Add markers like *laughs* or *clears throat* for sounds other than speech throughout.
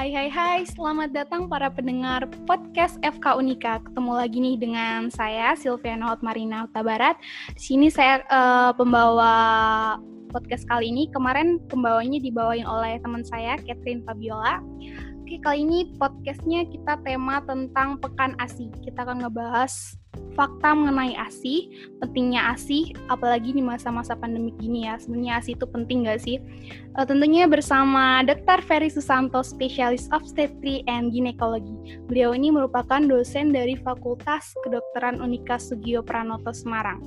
Hai hai hai, selamat datang para pendengar podcast FK Unika. Ketemu lagi nih dengan saya Silviana Hotmarina Huta Barat. Di sini saya uh, pembawa podcast kali ini. Kemarin pembawanya dibawain oleh teman saya Catherine Fabiola. Oke, kali ini podcastnya kita tema tentang Pekan ASI. Kita akan ngebahas fakta mengenai ASI, pentingnya ASI, apalagi di masa-masa pandemi gini ya. Sebenarnya ASI itu penting nggak sih? Uh, tentunya bersama Dr. Ferry Susanto, spesialis obstetri and ginekologi. Beliau ini merupakan dosen dari Fakultas Kedokteran Unika Sugio Pranoto Semarang.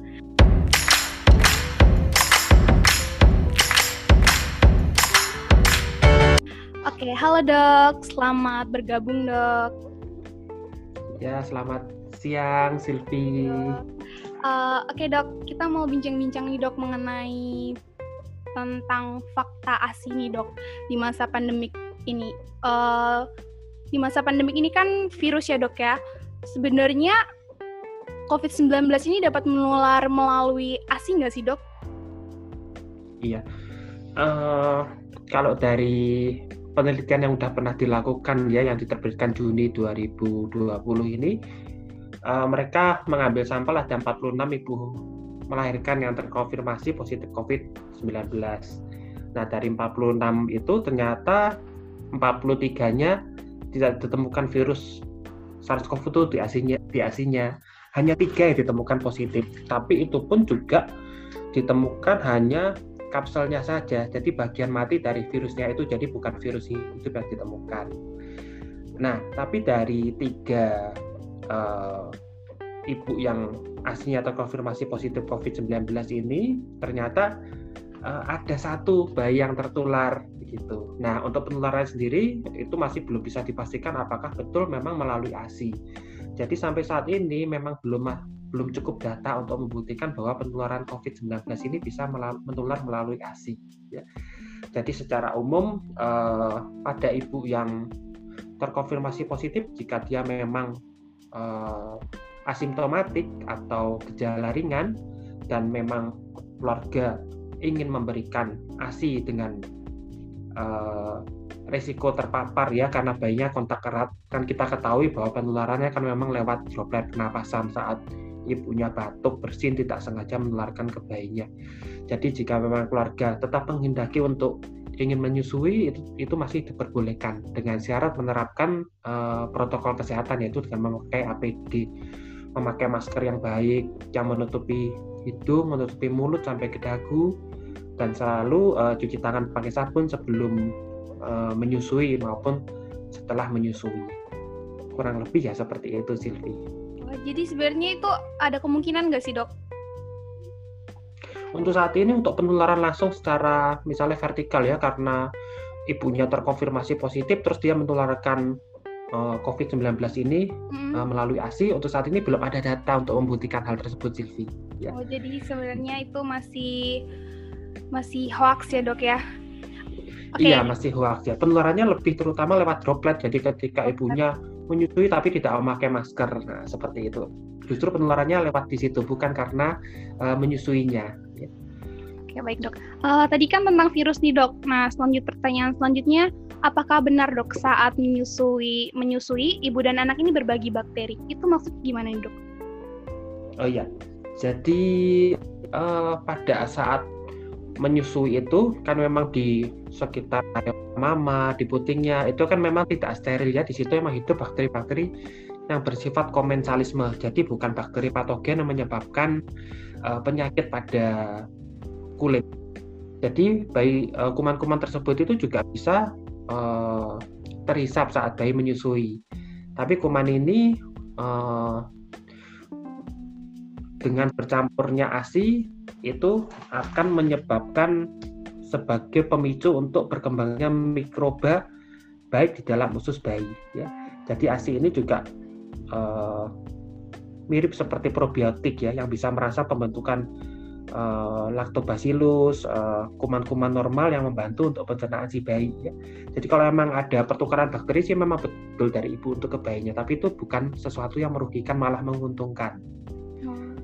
Oke, halo dok, selamat bergabung dok. Ya, selamat siang, Silvi. Uh, Oke okay, dok, kita mau bincang-bincang nih dok mengenai tentang fakta ASI nih dok di masa pandemik ini. Uh, di masa pandemik ini kan virus ya dok ya. Sebenarnya COVID-19 ini dapat menular melalui ASI nggak sih dok? Iya. Uh, kalau dari penelitian yang sudah pernah dilakukan ya yang diterbitkan Juni 2020 ini uh, mereka mengambil sampel ada 46 ibu melahirkan yang terkonfirmasi positif COVID-19. Nah, dari 46 itu ternyata 43-nya tidak ditemukan virus SARS-CoV-2 di asinya, di asinya. Hanya tiga yang ditemukan positif, tapi itu pun juga ditemukan hanya kapselnya saja. Jadi bagian mati dari virusnya itu jadi bukan virus hidup yang ditemukan. Nah, tapi dari tiga uh, ibu yang aslinya terkonfirmasi positif COVID-19 ini ternyata uh, ada satu bayi yang tertular begitu. Nah, untuk penularan sendiri itu masih belum bisa dipastikan apakah betul memang melalui ASI. Jadi sampai saat ini memang belum belum cukup data untuk membuktikan bahwa penularan COVID-19 ini bisa menular melalui ASI. Ya. Jadi secara umum uh, pada ibu yang terkonfirmasi positif jika dia memang uh, asimptomatik atau gejala ringan dan memang keluarga ingin memberikan ASI dengan uh, resiko terpapar ya karena bayinya kontak erat kan kita ketahui bahwa penularannya kan memang lewat droplet pernapasan saat ibunya batuk bersin tidak sengaja menularkan ke bayinya. Jadi jika memang keluarga tetap menghendaki untuk ingin menyusui itu, itu masih diperbolehkan dengan syarat menerapkan uh, protokol kesehatan yaitu dengan memakai APD, memakai masker yang baik yang menutupi hidung, menutupi mulut sampai ke dagu dan selalu uh, cuci tangan pakai sabun sebelum uh, menyusui maupun setelah menyusui. Kurang lebih ya seperti itu Silvi. jadi sebenarnya itu ada kemungkinan nggak sih dok untuk saat ini untuk penularan langsung secara misalnya vertikal ya karena ibunya terkonfirmasi positif terus dia menularkan uh, eh, COVID-19 ini mm. uh, melalui ASI untuk saat ini belum ada data untuk membuktikan hal tersebut Silvi. Ya. Oh jadi sebenarnya itu masih masih hoax ya dok ya? Okay. Iya masih hoax ya. Penularannya lebih terutama lewat droplet. Jadi ketika ibunya menyusui tapi tidak memakai masker, nah, seperti itu. Justru penularannya lewat di situ bukan karena uh, menyusuinya. Oke baik dok. Uh, tadi kan tentang virus nih dok. Nah selanjut pertanyaan selanjutnya, apakah benar dok saat menyusui menyusui ibu dan anak ini berbagi bakteri? Itu maksud gimana nih dok? Oh iya, jadi uh, pada saat menyusui itu kan memang di sekitar mama di putingnya itu kan memang tidak steril ya di situ memang hidup bakteri-bakteri yang bersifat komensalisme jadi bukan bakteri patogen yang menyebabkan uh, penyakit pada kulit. Jadi bayi eh, kuman-kuman tersebut itu juga bisa uh, terhisap saat bayi menyusui. Tapi kuman ini uh, dengan bercampurnya ASI itu akan menyebabkan sebagai pemicu untuk berkembangnya mikroba baik di dalam usus bayi ya. Jadi ASI ini juga uh, mirip seperti probiotik ya yang bisa merasa pembentukan uh, lactobacillus, uh, kuman-kuman normal yang membantu untuk pencernaan si bayi. Ya. Jadi kalau memang ada pertukaran bakteri sih memang betul dari ibu untuk ke bayinya, tapi itu bukan sesuatu yang merugikan malah menguntungkan. Hmm.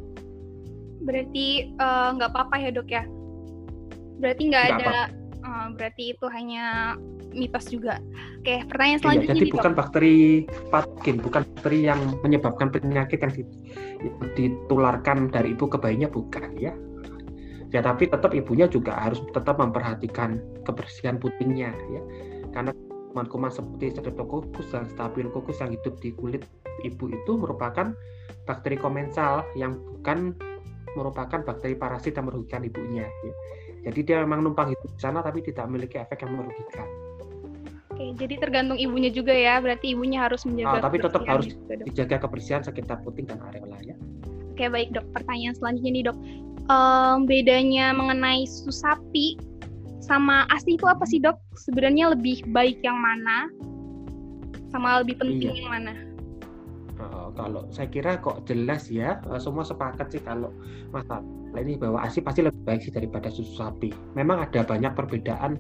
Berarti nggak uh, apa-apa ya dok ya? Berarti nggak ada, uh, berarti itu hanya mitos juga. Oke, pertanyaan selanjutnya. Iya, jadi bukan dok. bakteri patogen, bukan bakteri yang menyebabkan penyakit yang ditularkan dari ibu ke bayinya bukan ya. Ya tapi tetap ibunya juga harus tetap memperhatikan kebersihan putingnya ya. Karena kuman-kuman seperti streptococcus dan staphylococcus yang hidup di kulit ibu itu merupakan bakteri komensal yang bukan merupakan bakteri parasit yang merugikan ibunya. Ya. Jadi dia memang numpang hidup di sana tapi tidak memiliki efek yang merugikan. Oke, jadi tergantung ibunya juga ya. Berarti ibunya harus menjaga. Oh, tapi tetap harus juga, dijaga kebersihan sekitar puting dan areola ya. Oke, baik dok. Pertanyaan selanjutnya nih dok. Um, bedanya mengenai susu sapi sama ASI itu apa sih dok? Sebenarnya lebih baik yang mana? Sama lebih penting iya. yang mana? Uh, kalau saya kira kok jelas ya, uh, semua sepakat sih kalau masalah ini bahwa ASI pasti lebih baik sih daripada susu sapi. Memang ada banyak perbedaan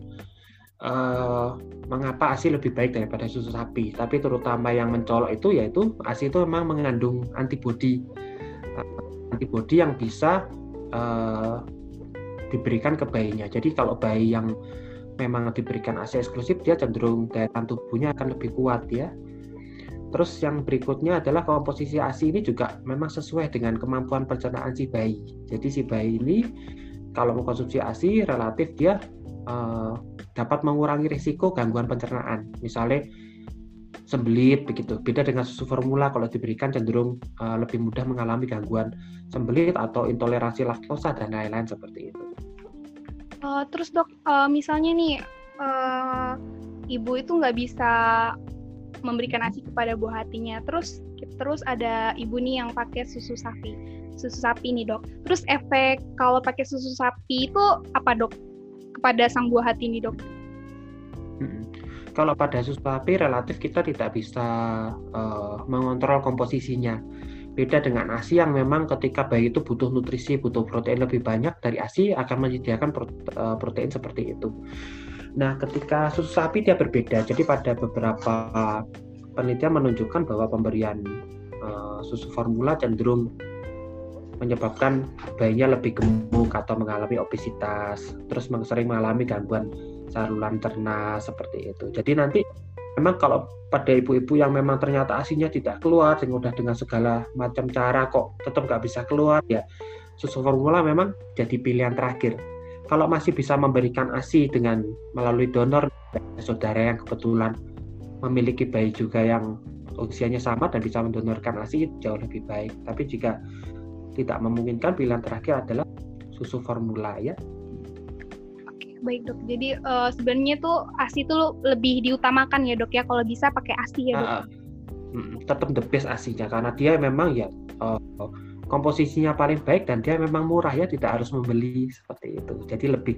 uh, mengapa ASI lebih baik daripada susu sapi. Tapi terutama yang mencolok itu yaitu ASI itu memang mengandung antibodi antibodi yang bisa uh, diberikan ke bayinya. Jadi kalau bayi yang memang diberikan ASI eksklusif dia cenderung daya tahan tubuhnya akan lebih kuat ya. Terus yang berikutnya adalah komposisi ASI ini juga memang sesuai dengan kemampuan pencernaan si bayi. Jadi si bayi ini kalau mengkonsumsi ASI relatif dia uh, dapat mengurangi risiko gangguan pencernaan. Misalnya sembelit begitu. Beda dengan susu formula kalau diberikan cenderung uh, lebih mudah mengalami gangguan sembelit atau intoleransi laktosa dan lain-lain seperti itu. Uh, terus dok, uh, misalnya nih uh, ibu itu nggak bisa memberikan asi kepada buah hatinya. Terus terus ada ibu nih yang pakai susu sapi, susu sapi nih dok. Terus efek kalau pakai susu sapi itu apa dok? kepada sang buah hati ini dok? Kalau pada susu sapi relatif kita tidak bisa uh, mengontrol komposisinya. Beda dengan ASI yang memang ketika bayi itu butuh nutrisi, butuh protein lebih banyak dari ASI akan menyediakan eh, protein seperti itu. Nah, ketika susu sapi dia berbeda. Jadi pada beberapa penelitian menunjukkan bahwa pemberian uh, susu formula cenderung menyebabkan bayinya lebih gemuk atau mengalami obesitas, terus sering mengalami gangguan saluran cerna seperti itu. Jadi nanti memang kalau pada ibu-ibu yang memang ternyata asinya tidak keluar dengan udah dengan segala macam cara kok tetap nggak bisa keluar ya susu formula memang jadi pilihan terakhir. Kalau masih bisa memberikan ASI dengan melalui donor saudara yang kebetulan memiliki bayi juga yang usianya sama dan bisa mendonorkan ASI jauh lebih baik. Tapi jika tidak memungkinkan pilihan terakhir adalah susu formula ya baik dok. Jadi uh, sebenarnya tuh ASI itu lebih diutamakan ya dok ya kalau bisa pakai ASI ya dok. Uh, tetap the best ASInya karena dia memang ya uh, komposisinya paling baik dan dia memang murah ya tidak harus membeli seperti itu. Jadi lebih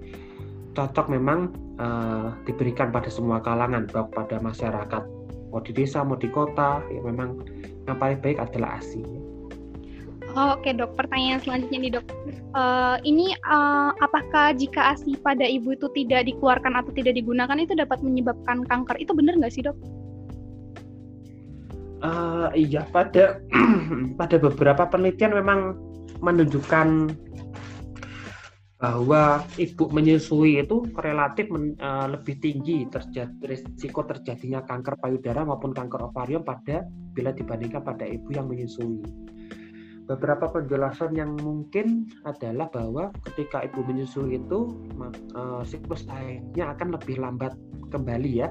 cocok memang uh, diberikan pada semua kalangan baik pada masyarakat mau di desa mau di kota ya memang yang paling baik adalah ASI. Oke dok, pertanyaan selanjutnya nih dok. Uh, ini uh, apakah jika ASI pada ibu itu tidak dikeluarkan atau tidak digunakan itu dapat menyebabkan kanker? Itu benar nggak sih dok? Uh, iya, pada *clears throat* pada beberapa penelitian memang menunjukkan bahwa ibu menyusui itu relatif men, uh, lebih tinggi terjadi risiko terjadinya kanker payudara maupun kanker ovarium pada bila dibandingkan pada ibu yang menyusui beberapa penjelasan yang mungkin adalah bahwa ketika ibu menyusui itu uh, siklus haidnya akan lebih lambat kembali ya.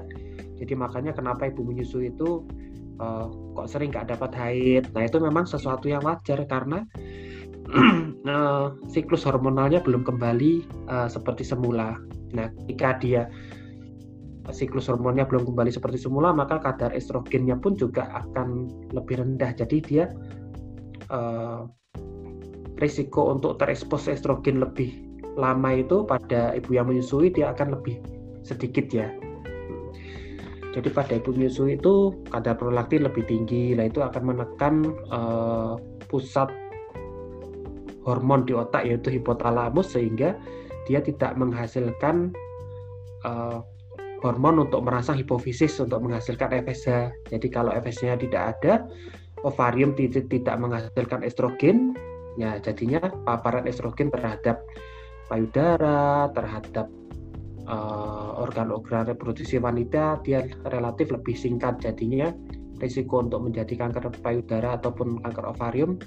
Jadi makanya kenapa ibu menyusui itu uh, kok sering nggak dapat haid. Nah itu memang sesuatu yang wajar karena uh, *clears throat* siklus hormonalnya belum kembali seperti semula. Nah ketika dia siklus hormonnya belum kembali seperti semula maka kadar estrogennya pun juga akan lebih rendah. Jadi dia uh, risiko untuk terekspos estrogen lebih lama itu pada ibu yang menyusui dia akan lebih sedikit ya. Jadi pada ibu menyusui itu kadar prolaktin lebih tinggi, lah itu akan menekan uh, pusat hormon di otak yaitu hipotalamus sehingga dia tidak menghasilkan uh, hormon untuk merangsang hipofisis untuk menghasilkan FSH. Jadi kalau FSH-nya tidak ada, ovarium tidak, menghasilkan estrogen, ya jadinya paparan estrogen terhadap payudara, terhadap uh, organ-organ reproduksi wanita dia relatif lebih singkat jadinya risiko untuk menjadi kanker payudara ataupun kanker ovarium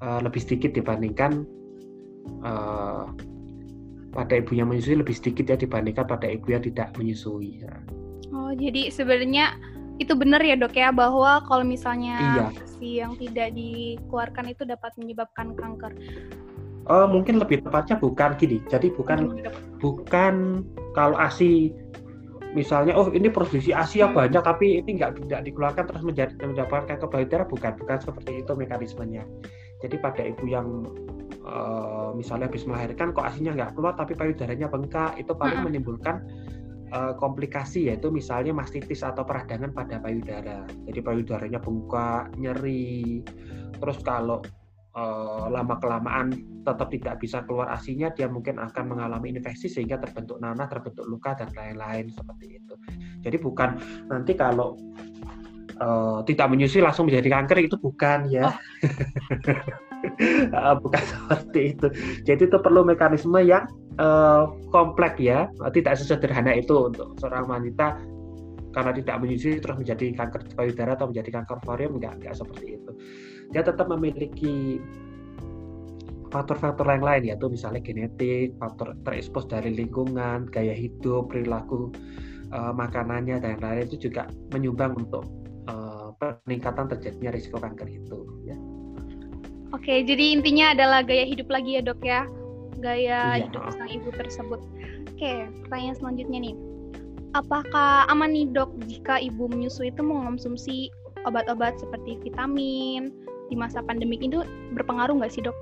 uh, lebih sedikit dibandingkan uh, pada ibu yang menyusui lebih sedikit ya dibandingkan pada ibu yang tidak menyusui. Ya. Oh, jadi sebenarnya itu benar ya dok ya bahwa kalau misalnya iya. si yang tidak dikeluarkan itu dapat menyebabkan kanker. Oh, mungkin lebih tepatnya bukan gini. Jadi bukan hmm. bukan kalau ASI misalnya oh ini produksi ASI yang hmm. banyak tapi ini nggak tidak dikeluarkan terus menjadi mendapatkan kanker payudara bukan bukan seperti itu mekanismenya. Jadi pada ibu yang uh, misalnya habis melahirkan kok ASInya nggak keluar tapi payudaranya bengkak itu paling hmm. menimbulkan uh, komplikasi yaitu misalnya mastitis atau peradangan pada payudara. Jadi payudaranya bengkak, nyeri. Terus kalau uh, lama kelamaan tetap tidak bisa keluar asinya, dia mungkin akan mengalami infeksi sehingga terbentuk nanah, terbentuk luka dan lain-lain seperti itu. Jadi bukan nanti kalau uh, tidak menyusui langsung menjadi kanker itu bukan ya. Oh. *laughs* bukan *laughs* seperti itu. Jadi itu perlu mekanisme yang uh, kompleks ya, tidak sesederhana itu untuk seorang wanita karena tidak menyusui terus menjadi kanker payudara atau menjadi kanker ovarium enggak enggak seperti itu. Dia tetap memiliki faktor-faktor yang lain yaitu misalnya genetik, faktor terekspos dari lingkungan, gaya hidup, perilaku uh, makanannya dan lain-lain itu juga menyumbang untuk uh, peningkatan terjadinya risiko kanker itu ya. Oke, jadi intinya adalah gaya hidup lagi ya, Dok ya gaya iya. hidup sang ibu tersebut. Oke, pertanyaan selanjutnya nih. Apakah aman nih dok jika ibu menyusui itu mengonsumsi obat-obat seperti vitamin di masa pandemik itu berpengaruh nggak sih dok?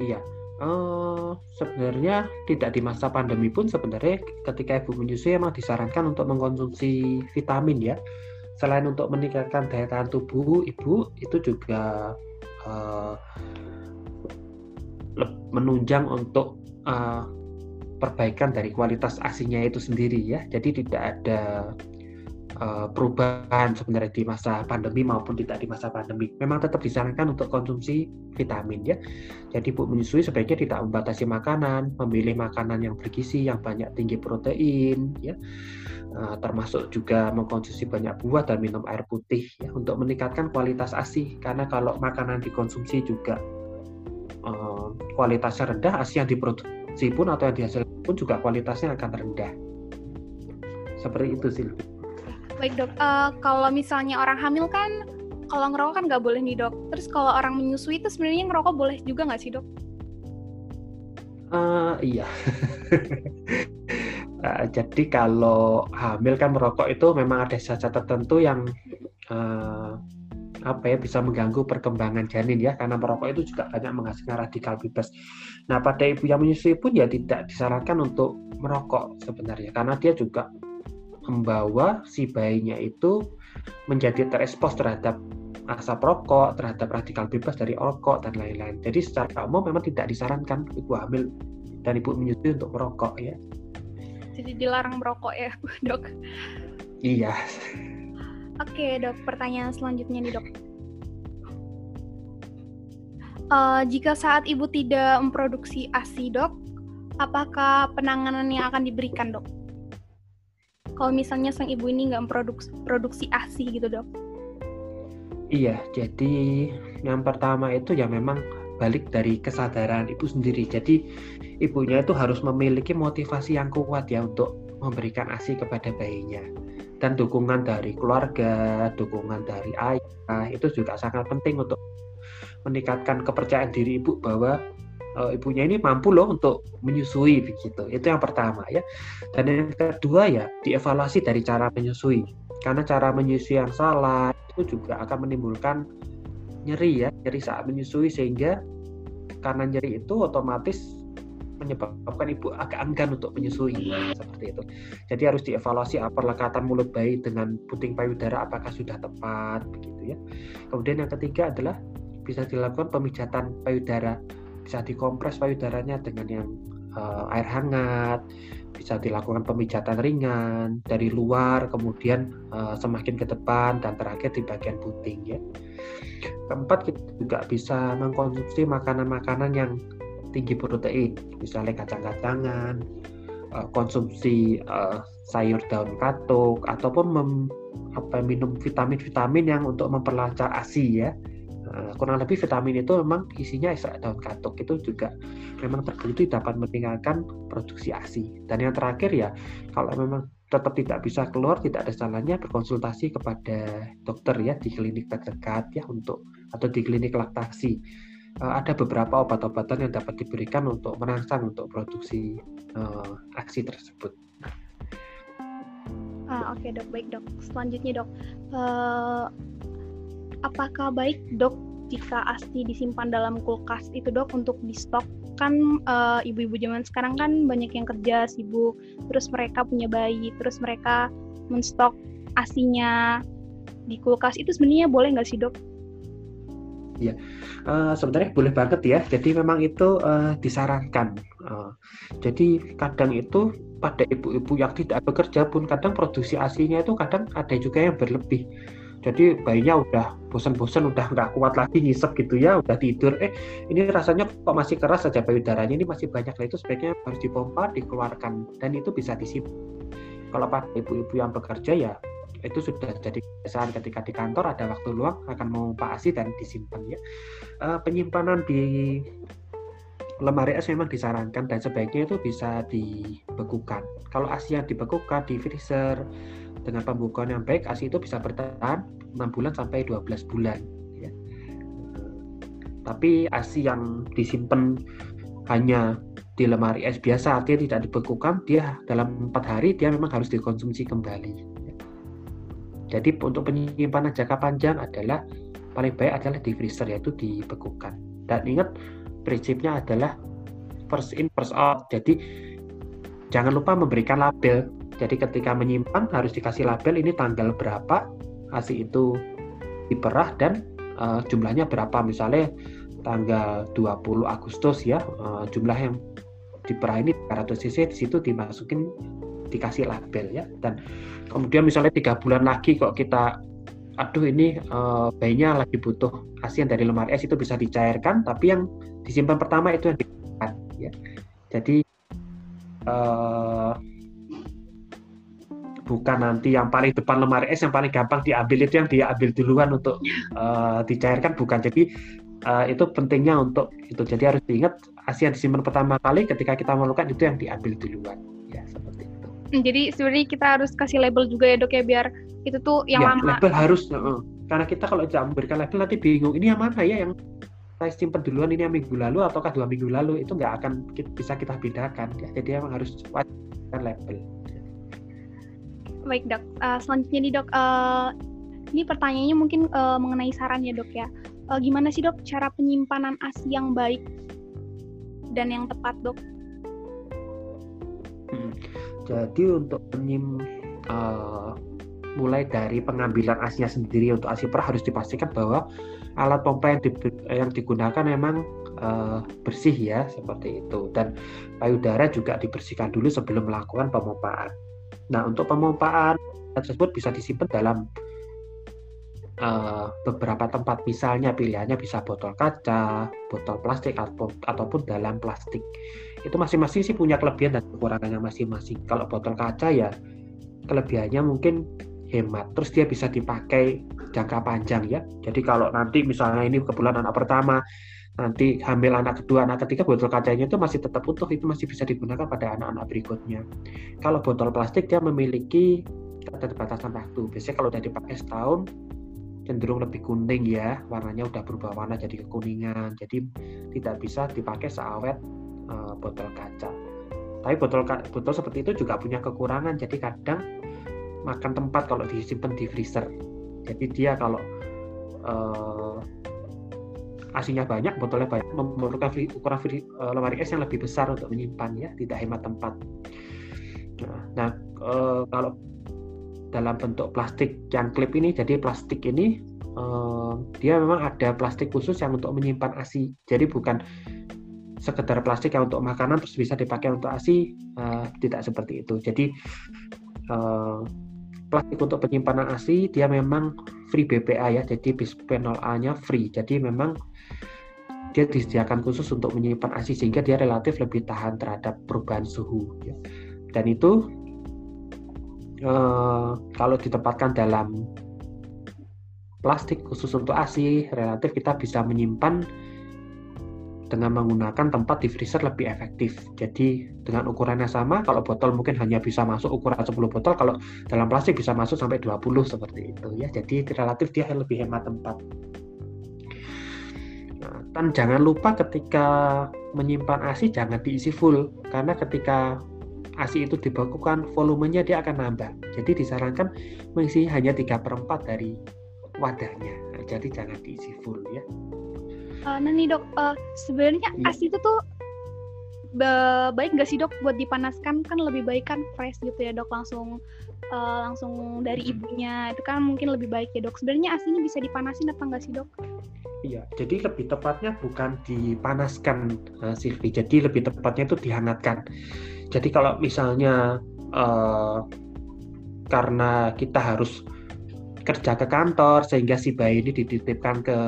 Iya, uh, sebenarnya tidak di masa pandemi pun sebenarnya ketika ibu menyusui emang disarankan untuk mengkonsumsi vitamin ya. Selain untuk meningkatkan daya tahan tubuh ibu itu juga uh, menunjang untuk uh, perbaikan dari kualitas asinya itu sendiri ya. Jadi tidak ada uh, perubahan sebenarnya di masa pandemi maupun tidak di masa pandemi. Memang tetap disarankan untuk konsumsi vitamin ya. Jadi Bu menyusui sebaiknya tidak membatasi makanan, memilih makanan yang bergizi, yang banyak tinggi protein ya. Uh, termasuk juga mengkonsumsi banyak buah dan minum air putih ya untuk meningkatkan kualitas ASI karena kalau makanan dikonsumsi juga uh, kualitasnya rendah, ASI yang diproduksi pun atau yang dihasilkan pun juga kualitasnya akan rendah. Seperti itu sih. Baik dok, uh, kalau misalnya orang hamil kan, kalau ngerokok kan nggak boleh nih dok. Terus kalau orang menyusui itu sebenarnya ngerokok boleh juga nggak sih dok? Uh, iya. uh, *laughs* jadi kalau hamil kan merokok itu memang ada zat tertentu yang uh, apa ya bisa mengganggu perkembangan janin ya karena merokok itu juga banyak menghasilkan radikal bebas. Nah pada ibu yang menyusui pun ya tidak disarankan untuk merokok sebenarnya karena dia juga membawa si bayinya itu menjadi terekspos terhadap asap rokok, terhadap radikal bebas dari rokok dan lain-lain. Jadi secara umum memang tidak disarankan ibu hamil dan ibu menyusui untuk merokok ya. Jadi dilarang merokok ya, *laughs* dok? Iya. Oke dok, pertanyaan selanjutnya nih dok. Uh, jika saat ibu tidak memproduksi ASI dok, apakah penanganan yang akan diberikan dok? Kalau misalnya sang ibu ini nggak memproduksi produksi ASI gitu dok? Iya, jadi yang pertama itu ya memang balik dari kesadaran ibu sendiri. Jadi ibunya itu harus memiliki motivasi yang kuat ya untuk memberikan ASI kepada bayinya dan dukungan dari keluarga, dukungan dari ayah itu juga sangat penting untuk meningkatkan kepercayaan diri ibu bahwa uh, ibunya ini mampu loh untuk menyusui begitu. Itu yang pertama ya. Dan yang kedua ya dievaluasi dari cara menyusui. Karena cara menyusui yang salah itu juga akan menimbulkan nyeri ya, nyeri saat menyusui sehingga karena nyeri itu otomatis menyebabkan ibu agak enggan untuk menyusui seperti itu. Jadi harus dievaluasi apa lekatan mulut bayi dengan puting payudara apakah sudah tepat begitu ya. Kemudian yang ketiga adalah bisa dilakukan pemijatan payudara, bisa dikompres payudaranya dengan yang uh, air hangat, bisa dilakukan pemijatan ringan dari luar, kemudian uh, semakin ke depan dan terakhir di bagian puting ya. Keempat kita juga bisa mengkonsumsi makanan-makanan yang tinggi protein, misalnya kacang-kacangan, uh, konsumsi uh, sayur daun katuk ataupun mem, apa minum vitamin-vitamin yang untuk memperlancar ASI ya. Uh, kurang lebih vitamin itu memang isinya daun katuk itu juga memang terbukti dapat meningkatkan produksi ASI. Dan yang terakhir ya kalau memang tetap tidak bisa keluar tidak ada salahnya berkonsultasi kepada dokter ya di klinik terdekat ya untuk atau di klinik laktasi ada beberapa obat-obatan yang dapat diberikan untuk merangsang untuk produksi uh, aksi tersebut. Ah, Oke okay, dok, baik dok. Selanjutnya dok, uh, apakah baik dok jika ASI disimpan dalam kulkas itu dok untuk di stok kan ibu ibu-ibu zaman sekarang kan banyak yang kerja sibuk terus mereka punya bayi terus mereka menstok asinya di kulkas itu sebenarnya boleh nggak sih dok? Iya, uh, sebenarnya boleh banget ya. Jadi memang itu uh, disarankan. Uh, jadi kadang itu pada ibu-ibu yang tidak bekerja pun kadang produksi asinya itu kadang ada juga yang berlebih. Jadi bayinya udah bosan-bosan udah nggak kuat lagi ngisep gitu ya udah tidur. Eh ini rasanya kok masih keras saja payudaranya ini masih banyak. Lah itu sebaiknya harus dipompa dikeluarkan. Dan itu bisa disimpan kalau pada ibu-ibu yang bekerja ya itu sudah jadi kebiasaan ketika di kantor ada waktu luang akan memompa ASI dan disimpan ya uh, penyimpanan di lemari es memang disarankan dan sebaiknya itu bisa dibekukan kalau ASI yang dibekukan di freezer dengan pembukaan yang baik ASI itu bisa bertahan 6 bulan sampai 12 bulan ya. tapi ASI yang disimpan hanya di lemari es biasa artinya tidak dibekukan dia dalam empat hari dia memang harus dikonsumsi kembali. Jadi untuk penyimpanan jangka panjang adalah paling baik adalah di freezer yaitu dibekukan dan ingat prinsipnya adalah first in first out. Jadi jangan lupa memberikan label. Jadi ketika menyimpan harus dikasih label ini tanggal berapa ASI itu diperah dan uh, jumlahnya berapa. Misalnya tanggal 20 Agustus ya uh, jumlah yang diperah ini 300 cc di situ dimasukin dikasih label ya. Dan kemudian misalnya tiga bulan lagi kok kita aduh ini uh, bayinya lagi butuh ASI yang dari lemari es itu bisa dicairkan tapi yang disimpan pertama itu yang disimpan ya. Jadi uh, bukan nanti yang paling depan lemari es yang paling gampang diambil itu yang diambil duluan untuk uh, dicairkan bukan. Jadi uh, itu pentingnya untuk itu. Jadi harus diingat ASI yang disimpan pertama kali ketika kita memerlukan itu yang diambil duluan *clears throat* jadi sebenarnya kita harus kasih label juga ya dok ya biar itu tuh yang ya, lama label harus uh, karena kita kalau tidak memberikan label nanti bingung ini yang mana ya yang saya simpan duluan ini yang minggu lalu ataukah dua minggu lalu itu nggak akan bisa kita bedakan ya jadi emang harus wajib label Baik dok, uh, selanjutnya nih dok, uh, ini pertanyaannya mungkin uh, mengenai saran ya dok ya. Uh, gimana sih dok cara penyimpanan ASI yang baik dan yang tepat dok? Hmm. Jadi untuk penyim uh, mulai dari pengambilan asinya sendiri untuk asi perah harus dipastikan bahwa alat pompa yang, di, yang digunakan memang uh, bersih ya seperti itu dan payudara juga dibersihkan dulu sebelum melakukan pemompaan. Nah, untuk pemompaan tersebut bisa disimpan dalam uh, beberapa tempat. Misalnya pilihannya bisa botol kaca, botol plastik atau, ataupun dalam plastik. Itu masing-masing sih punya kelebihan dan kekurangannya masing-masing. Kalau botol kaca ya kelebihannya mungkin hemat. Terus dia bisa dipakai jangka panjang ya. Jadi kalau nanti misalnya ini kebetulan anak pertama nanti hamil anak kedua, anak ketiga botol kacanya itu masih tetap utuh, itu masih bisa digunakan pada anak-anak berikutnya. Kalau botol plastik dia memiliki keterbatasan waktu. Biasanya kalau udah dipakai setahun cenderung lebih kuning ya, warnanya udah berubah warna jadi kekuningan, jadi tidak bisa dipakai seawet uh, botol kaca. Tapi botol botol seperti itu juga punya kekurangan, jadi kadang makan tempat kalau disimpan di freezer. Jadi dia kalau uh, asinya banyak, botolnya banyak, memerlukan ukuran uh, lemari es yang lebih besar untuk menyimpan ya, tidak hemat tempat. Nah uh, kalau dalam bentuk plastik yang klip ini, jadi plastik ini uh, dia memang ada plastik khusus yang untuk menyimpan ASI. Jadi bukan sekedar plastik yang untuk makanan terus bisa dipakai untuk ASI, uh, tidak seperti itu. Jadi uh, plastik untuk penyimpanan ASI dia memang free BPA ya, jadi bisphenol A-nya free. Jadi memang dia disediakan khusus untuk menyimpan ASI sehingga dia relatif lebih tahan terhadap perubahan suhu. Ya. dan itu uh, kalau ditempatkan dalam plastik khusus untuk ASI relatif kita bisa menyimpan dengan menggunakan tempat di freezer lebih efektif. Jadi dengan ukurannya sama, kalau botol mungkin hanya bisa masuk ukuran 10 botol, kalau dalam plastik bisa masuk sampai 20 seperti itu ya. Jadi relatif dia lebih hemat tempat. Nah, dan jangan lupa ketika menyimpan ASI jangan diisi full karena ketika ASI itu dibekukan volumenya dia akan nambah. Jadi disarankan mengisi hanya 3 per 4 dari wadahnya. Nah, jadi jangan diisi full ya uh, nah nih dok. Uh, sebenarnya hmm. asi itu tuh baik nggak sih dok buat dipanaskan? Kan lebih baik kan fresh gitu ya dok. Langsung uh, langsung dari ibunya. Itu kan mungkin lebih baik ya dok. Sebenarnya asinya bisa dipanasin atau nggak sih dok? Iya, jadi lebih tepatnya bukan dipanaskan uh, Silvi, jadi lebih tepatnya itu dihangatkan. Jadi kalau misalnya uh, karena kita harus kerja ke kantor sehingga si bayi ini dititipkan ke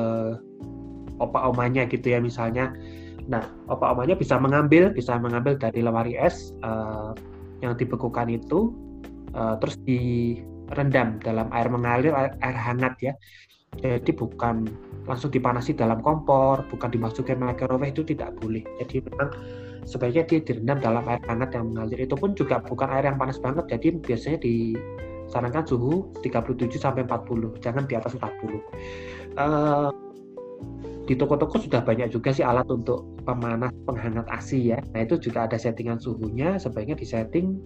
opa omanya gitu ya misalnya. Nah, opa omanya bisa mengambil, bisa mengambil dari lemari es uh, yang dibekukan itu, uh, terus direndam dalam air mengalir, air, air hangat ya. Jadi bukan langsung dipanasi dalam kompor, bukan dimasukin microwave itu tidak boleh. Jadi memang sebaiknya dia direndam dalam air hangat yang mengalir. Itu pun juga bukan air yang panas banget. Jadi biasanya disarankan suhu 37 sampai 40, jangan di atas 40. Uh, di toko-toko sudah banyak juga sih alat untuk pemanas penghangat ASI ya. Nah itu juga ada settingan suhunya, sebaiknya disetting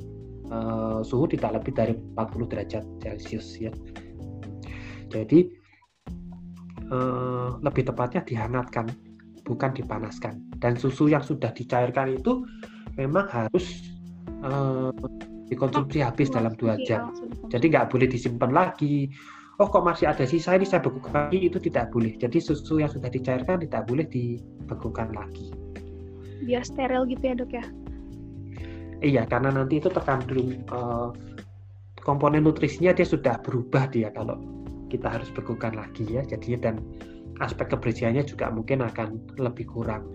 uh, suhu tidak lebih dari 40 derajat Celcius ya. Jadi uh, lebih tepatnya dihangatkan, bukan dipanaskan. Dan susu yang sudah dicairkan itu memang harus uh, dikonsumsi habis dalam dua jam. Jadi nggak boleh disimpan lagi oh kok masih ada sisa ini? Saya bekukan lagi. Itu tidak boleh. Jadi susu yang sudah dicairkan tidak boleh dibekukan lagi. Biar steril gitu ya dok ya? Iya karena nanti itu terkandung uh, komponen nutrisinya dia sudah berubah dia kalau kita harus bekukan lagi ya. Jadinya dan aspek kebersihannya juga mungkin akan lebih kurang.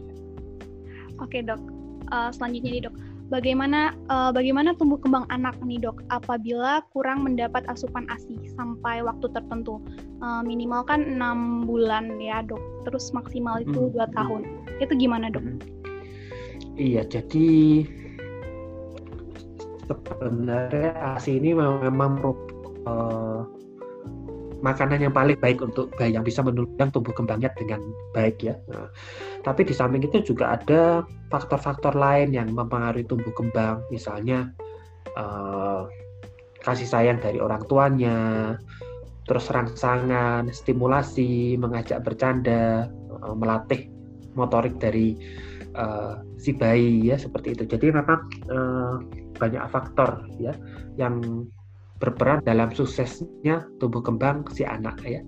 Oke dok. Uh, selanjutnya nih dok Bagaimana uh, bagaimana tumbuh kembang anak nih dok apabila kurang mendapat asupan ASI sampai waktu tertentu uh, minimal kan enam bulan ya dok terus maksimal itu hmm. dua hmm. tahun itu gimana dok? Hmm. Iya jadi sebenarnya ASI ini memang uh, makanan yang paling baik untuk bayi yang bisa menunjang tumbuh kembangnya dengan baik ya. Nah, tapi di samping itu juga ada faktor-faktor lain yang mempengaruhi tumbuh kembang, misalnya uh, kasih sayang dari orang tuanya, terus rangsangan, stimulasi, mengajak bercanda, uh, melatih motorik dari uh, si bayi ya seperti itu. Jadi memang uh, banyak faktor ya yang berperan dalam suksesnya tumbuh kembang si anak ya.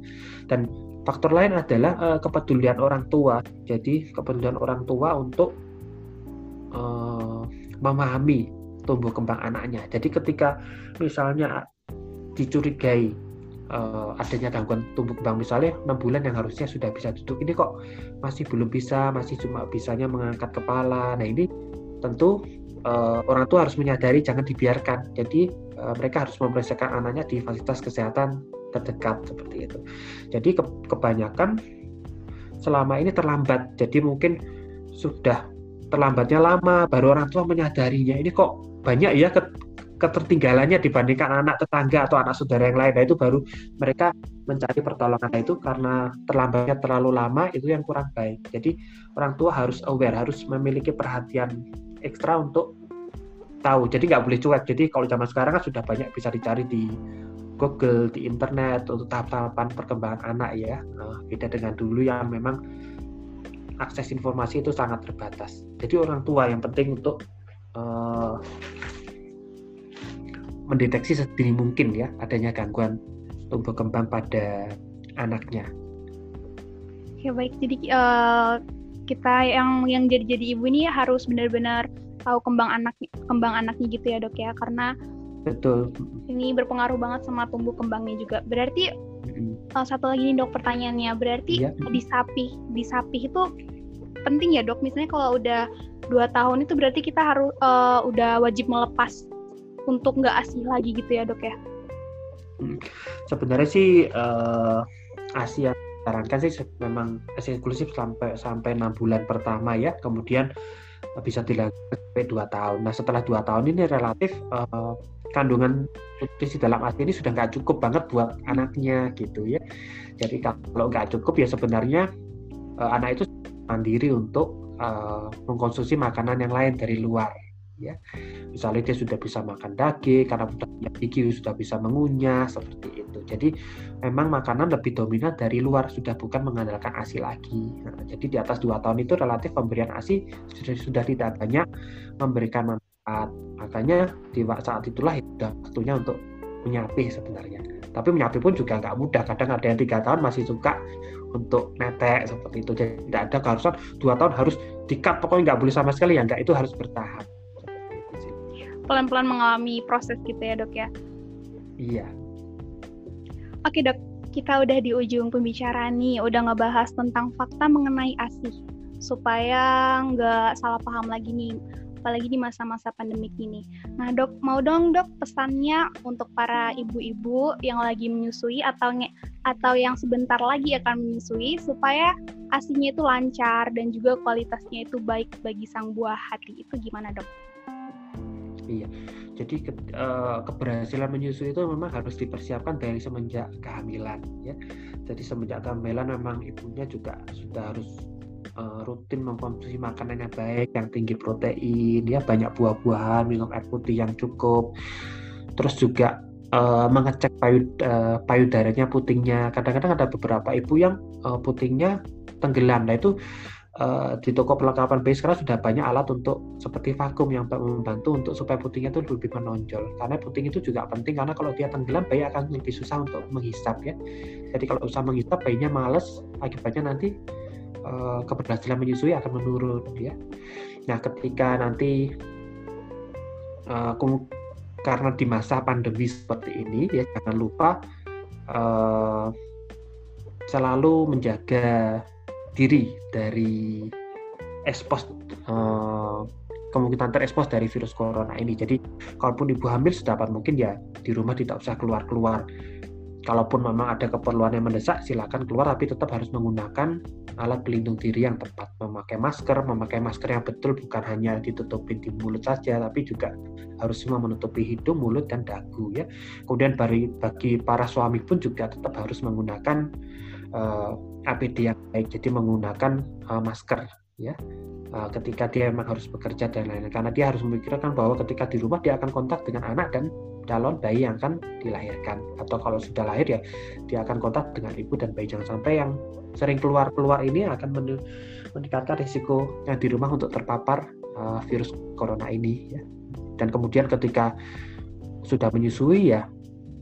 Dan faktor lain adalah uh, kepedulian orang tua. Jadi kepedulian orang tua untuk uh, memahami tumbuh kembang anaknya. Jadi ketika misalnya dicurigai uh, adanya gangguan tumbuh kembang misalnya 6 bulan yang harusnya sudah bisa duduk ini kok masih belum bisa, masih cuma bisanya mengangkat kepala. Nah, ini tentu uh, orang tua harus menyadari jangan dibiarkan. Jadi Eh, mereka harus memeriksakan anaknya di fasilitas kesehatan terdekat seperti itu. Jadi ke, kebanyakan selama ini terlambat. Jadi mungkin sudah terlambatnya lama, baru orang tua menyadarinya. Ini kok banyak ya ketertinggalannya dibandingkan anak tetangga atau anak saudara yang lain. Nah itu baru mereka mencari pertolongan nah, itu karena terlambatnya terlalu lama itu yang kurang baik. Jadi orang tua harus aware, harus memiliki perhatian ekstra untuk tahu. Jadi nggak boleh cuek. Jadi kalau zaman sekarang kan sudah banyak bisa dicari di Google di internet untuk tahap-tahapan perkembangan anak ya. Nah, beda dengan dulu yang memang akses informasi itu sangat terbatas. Jadi orang tua yang penting untuk uh, mendeteksi sedini mungkin ya adanya gangguan tumbuh kembang pada anaknya. Ya baik, jadi uh, kita yang yang jadi jadi ibu ini harus benar-benar tahu kembang anak kembang anaknya gitu ya dok ya karena betul ini berpengaruh banget sama tumbuh kembangnya juga berarti mm-hmm. uh, satu lagi nih dok pertanyaannya berarti yeah. di sapi di sapi itu penting ya dok misalnya kalau udah dua tahun itu berarti kita harus uh, udah wajib melepas untuk nggak ASI lagi gitu ya dok ya? Hmm. Sebenarnya sih uh, ASI yang sarankan sih memang eksklusif sampai sampai enam bulan pertama ya, kemudian bisa dilakukan sampai dua tahun. Nah setelah dua tahun ini relatif uh, kandungan nutrisi dalam ASI ini sudah nggak cukup banget buat anaknya gitu ya. Jadi kalau nggak cukup ya sebenarnya uh, anak itu mandiri untuk uh, mengkonsumsi makanan yang lain dari luar ya. Misalnya dia sudah bisa makan daging karena sudah punya gigi sudah bisa mengunyah seperti itu. Jadi memang makanan lebih dominan dari luar sudah bukan mengandalkan asi lagi. Nah, jadi di atas dua tahun itu relatif pemberian asi sudah sudah tidak banyak memberikan manfaat. Makanya di saat itulah sudah waktunya untuk menyapi sebenarnya. Tapi menyapi pun juga nggak mudah. Kadang ada yang tiga tahun masih suka untuk netek seperti itu. Jadi tidak ada keharusan dua tahun harus dikat. Pokoknya nggak boleh sama sekali. Ya nggak. Itu harus bertahap pelan-pelan mengalami proses gitu ya dok ya iya oke dok kita udah di ujung pembicaraan nih udah ngebahas tentang fakta mengenai ASI supaya nggak salah paham lagi nih apalagi di masa-masa pandemik ini. Nah, dok, mau dong dok pesannya untuk para ibu-ibu yang lagi menyusui atau nge atau yang sebentar lagi akan menyusui supaya asinya itu lancar dan juga kualitasnya itu baik bagi sang buah hati. Itu gimana, dok? Iya. Jadi ke, uh, keberhasilan menyusui itu memang harus dipersiapkan dari semenjak kehamilan ya. Jadi semenjak kehamilan memang ibunya juga sudah harus uh, rutin mengkonsumsi makanan yang baik, yang tinggi protein, ya banyak buah-buahan, minum air putih yang cukup. Terus juga uh, mengecek payu uh, payudaranya, putingnya. Kadang-kadang ada beberapa ibu yang uh, putingnya tenggelam. Nah itu uh, di toko perlengkapan bayi sekarang sudah banyak alat untuk seperti vakum yang membantu untuk supaya putingnya itu lebih menonjol. Karena puting itu juga penting karena kalau dia tenggelam bayi akan lebih susah untuk menghisap ya. Jadi kalau usah menghisap bayinya males akibatnya nanti uh, keberhasilan menyusui akan menurun ya. Nah ketika nanti uh, karena di masa pandemi seperti ini ya jangan lupa uh, selalu menjaga diri dari ekspos uh, kemungkinan terekspos dari virus corona ini. Jadi kalaupun ibu hamil sedapat mungkin ya di rumah tidak usah keluar-keluar. Kalaupun memang ada keperluan yang mendesak, silakan keluar, tapi tetap harus menggunakan alat pelindung diri yang tepat. Memakai masker, memakai masker yang betul bukan hanya ditutupin di mulut saja, tapi juga harus semua menutupi hidung, mulut, dan dagu. Ya. Kemudian bagi, bagi para suami pun juga tetap harus menggunakan uh, APD yang baik, jadi menggunakan uh, masker ya. Uh, ketika dia memang harus bekerja dan lain-lain. Karena dia harus memikirkan bahwa ketika di rumah dia akan kontak dengan anak dan calon bayi yang akan dilahirkan. Atau kalau sudah lahir ya dia akan kontak dengan ibu dan bayi. Jangan sampai yang sering keluar-keluar ini akan meningkatkan risiko yang di rumah untuk terpapar uh, virus corona ini ya. Dan kemudian ketika sudah menyusui ya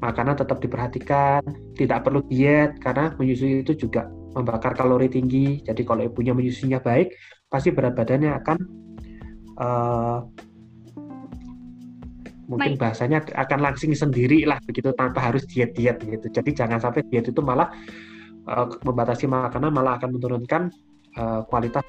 makanan tetap diperhatikan, tidak perlu diet karena menyusui itu juga membakar kalori tinggi. Jadi kalau ibunya menyusuinya baik, pasti berat badannya akan uh, mungkin bahasanya akan langsing sendiri lah begitu tanpa harus diet-diet gitu. Jadi jangan sampai diet itu malah uh, membatasi makanan malah akan menurunkan uh, kualitas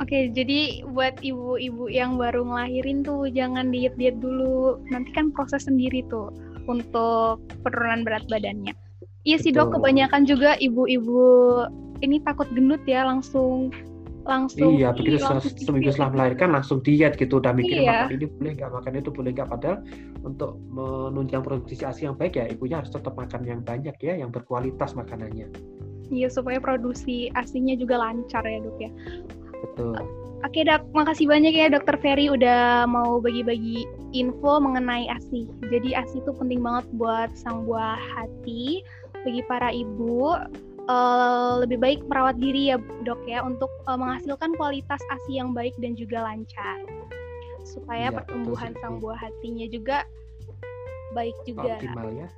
Oke, jadi buat ibu-ibu yang baru ngelahirin tuh jangan diet-diet dulu. Nanti kan proses sendiri tuh untuk penurunan berat badannya. Iya sih dok, kebanyakan juga ibu-ibu ini takut gendut ya langsung langsung iya begitu seminggu setelah melahirkan langsung diet gitu udah mikir iya. makan ini boleh nggak makan itu boleh nggak padahal untuk menunjang produksi asi yang baik ya ibunya harus tetap makan yang banyak ya yang berkualitas makanannya iya supaya produksi asinya juga lancar ya dok ya Betul. Oke dok, makasih banyak ya dokter Ferry udah mau bagi-bagi info mengenai ASI. Jadi ASI itu penting banget buat sang buah hati, bagi para ibu. Uh, lebih baik merawat diri ya dok ya untuk uh, menghasilkan kualitas ASI yang baik dan juga lancar. Supaya ya, pertumbuhan sang buah hatinya juga baik juga. Optimal ya.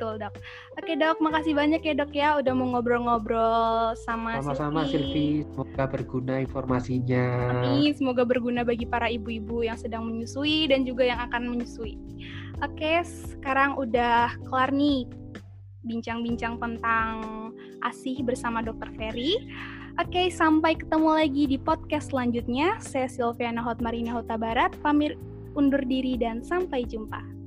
Betul dok. Oke dok, makasih banyak ya dok ya udah mau ngobrol-ngobrol sama Sama-sama Silvi, semoga berguna informasinya. Amin, semoga berguna bagi para ibu-ibu yang sedang menyusui dan juga yang akan menyusui. Oke, sekarang udah kelar nih bincang-bincang tentang ASih bersama Dokter Ferry. Oke, sampai ketemu lagi di podcast selanjutnya. Saya Silviana Hotmarina Hota Barat, pamir undur diri dan sampai jumpa.